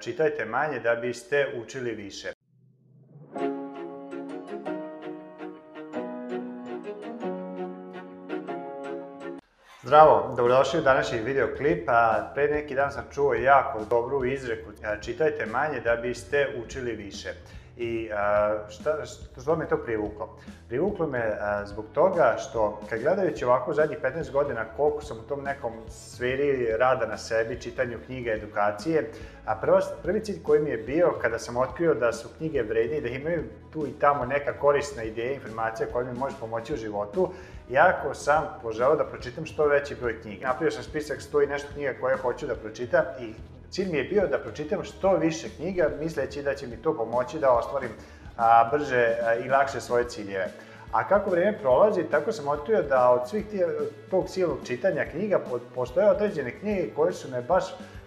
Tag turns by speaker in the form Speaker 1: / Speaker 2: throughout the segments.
Speaker 1: Čitajte manje da biste učili više. Zdravo, dobrodošli u današnji videoklip. Pre neki dan sam čuo jako dobru izreku čitajte manje da biste učili više. I šta, što me to privuklo? Privuklo me zbog toga što kad gledajući ovako zadnjih 15 godina koliko sam u tom nekom sferi rada na sebi, čitanju knjiga, edukacije, a prvo, prvi cilj koji mi je bio kada sam otkrio da su knjige vredne da imaju tu i tamo neka korisna ideja, informacija koja mi može pomoći u životu, jako sam poželao da pročitam što veći broj knjiga. Napravio sam spisak stoji nešto knjiga koje hoću da pročitam i Cilj mi je bio da pročitam što više knjiga, misleći da će mi to pomoći da ostvarim brže i lakše svoje ciljeve. A kako vreme prolazi, tako sam otkrio da od svih tih, tog silnog čitanja knjiga postoje određene knjige koje su me baš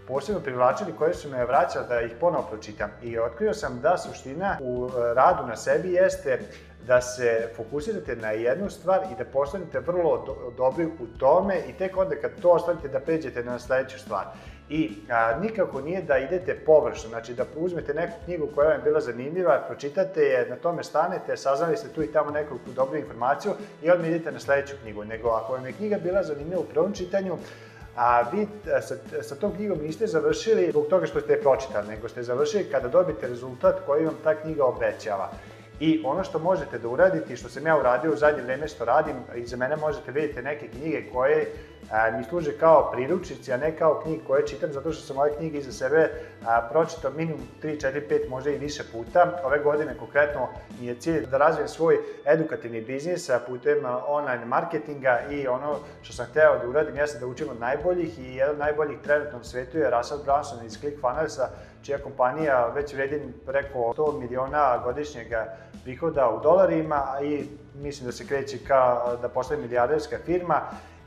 Speaker 1: posebno privlačili, koje su me vraćale da ih ponovo pročitam. I otkrio sam da suština u e, radu na sebi jeste da se fokusirate na jednu stvar i da postanete vrlo do, dobri u tome i tek onda kad to ostavite da pređete na sledeću stvar. I a, nikako nije da idete površno, znači da uzmete neku knjigu koja vam je bila zanimljiva, pročitate je, na tome stanete, saznali ste tu i tamo neku dobru informaciju i odmah idete na sledeću knjigu. Nego ako vam je knjiga bila zanimljiva u prvom čitanju, a vi sa, sa tom knjigom niste završili zbog toga što ste je pročitali, nego ste završili kada dobite rezultat koji vam ta knjiga obećava. I ono što možete da uradite što sam ja uradio u zadnje vreme što radim, iza mene možete vidjeti neke knjige koje a, mi služe kao priručnici, a ne kao knjige koje čitam, zato što sam ove knjige iza sebe a, pročitao minimum 3, 4, 5, možda i više puta. Ove godine konkretno mi je cilj da razvijem svoj edukativni biznis putem online marketinga i ono što sam hteo da uradim jeste da učim od najboljih i jedan od najboljih trenutno u svetu je Russell Brunson iz ClickFunnelsa, čija kompanija već vredi preko 100 miliona godišnjeg prihoda u dolarima i mislim da se kreće ka da postane milijarderska firma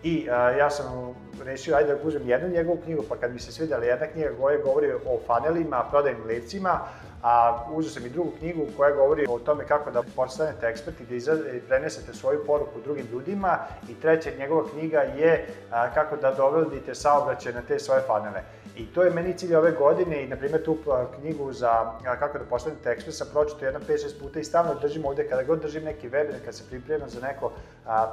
Speaker 1: I a, ja sam rešio, ajde da uzmem jednu njegovu knjigu, pa kad mi se svidjela jedna knjiga koja govori o fanelima, prodajnim lecima, a uzeo sam i drugu knjigu koja govori o tome kako da postanete ekspert i da prenesete svoju poruku drugim ljudima i treća njegova knjiga je kako da dovedite saobraćaj na te svoje fanele. I to je meni cilj ove godine i, na primjer, tu knjigu za kako da postanete ekspert sam pročito jedno 5-6 puta i stalno držim ovde, kada god držim neki webinar, kad se pripremam za neku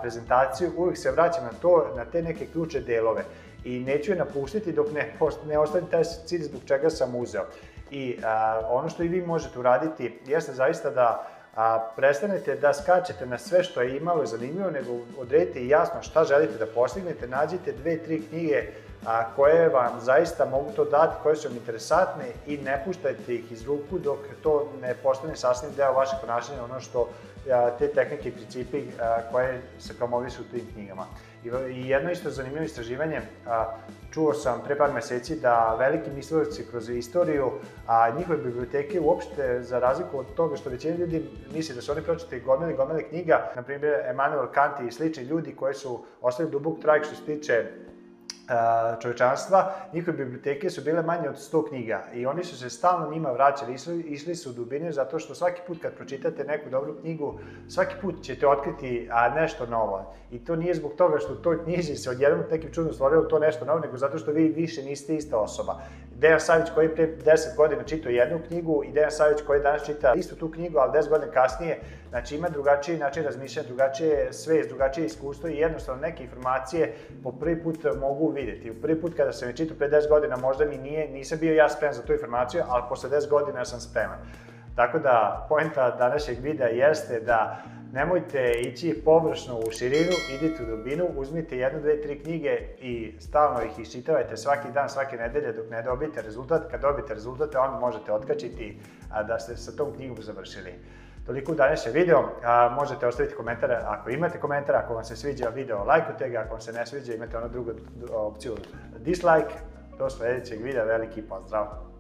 Speaker 1: prezentaciju, uvijek se vraćam na to, na te neke ključe delove i neću je napustiti dok ne, ne ostane taj cilj zbog čega sam uzeo. I a, ono što i vi možete uraditi jeste zaista da a, prestanete da skačete na sve što je imalo zanimljivo, nego odredite jasno šta želite da postignete, nađite dve, tri knjige a, koje vam zaista mogu to dati, koje su vam interesantne i ne puštajte ih iz ruku dok to ne postane sasvim deo vašeg ponašanja, ono što a, te tehnike i principi a, koje se promovisu u tim knjigama. I, jedno isto zanimljivo istraživanje, čuo sam pre par meseci da veliki mislilaci kroz istoriju, a njihove biblioteke uopšte, za razliku od toga što većina ljudi misli da su oni pročitali gomele gomele knjiga, na primjer Emanuel Kant i slični ljudi koji su ostavili dubog trajk što se tiče čovečanstva, njihove biblioteke su bile manje od 100 knjiga i oni su se stalno njima vraćali, išli, išli su u dubine zato što svaki put kad pročitate neku dobru knjigu, svaki put ćete otkriti a, nešto novo. I to nije zbog toga što u toj knjizi se odjednom nekim čudom stvorilo to nešto novo, nego zato što vi više niste ista osoba. Dejan Savić koji pre 10 godina čitao jednu knjigu i Dejan Savić koji danas čita istu tu knjigu, ali 10 godina kasnije, znači ima drugačiji način razmišljanja, drugačije svest, drugačije iskustvo i jednostavno neke informacije po prvi put mogu videti. U prvi put kada sam je čitao pre 10 godina možda mi nije, nisam bio ja spreman za tu informaciju, ali posle 10 godina sam spreman. Tako da, poenta današnjeg videa jeste da nemojte ići površno u širinu, idite u dubinu, uzmite jednu, dve, tri knjige i stalno ih iščitavajte svaki dan, svake nedelje dok ne dobite rezultat. Kad dobite rezultate, onda možete otkačiti a, da ste sa tom knjigom završili. Toliko u današnjem video, a, možete ostaviti komentare ako imate komentare, ako vam se sviđa video, lajkujte ga, ako vam se ne sviđa imate onu drugu opciju dislike. Do sledećeg videa, veliki pozdrav!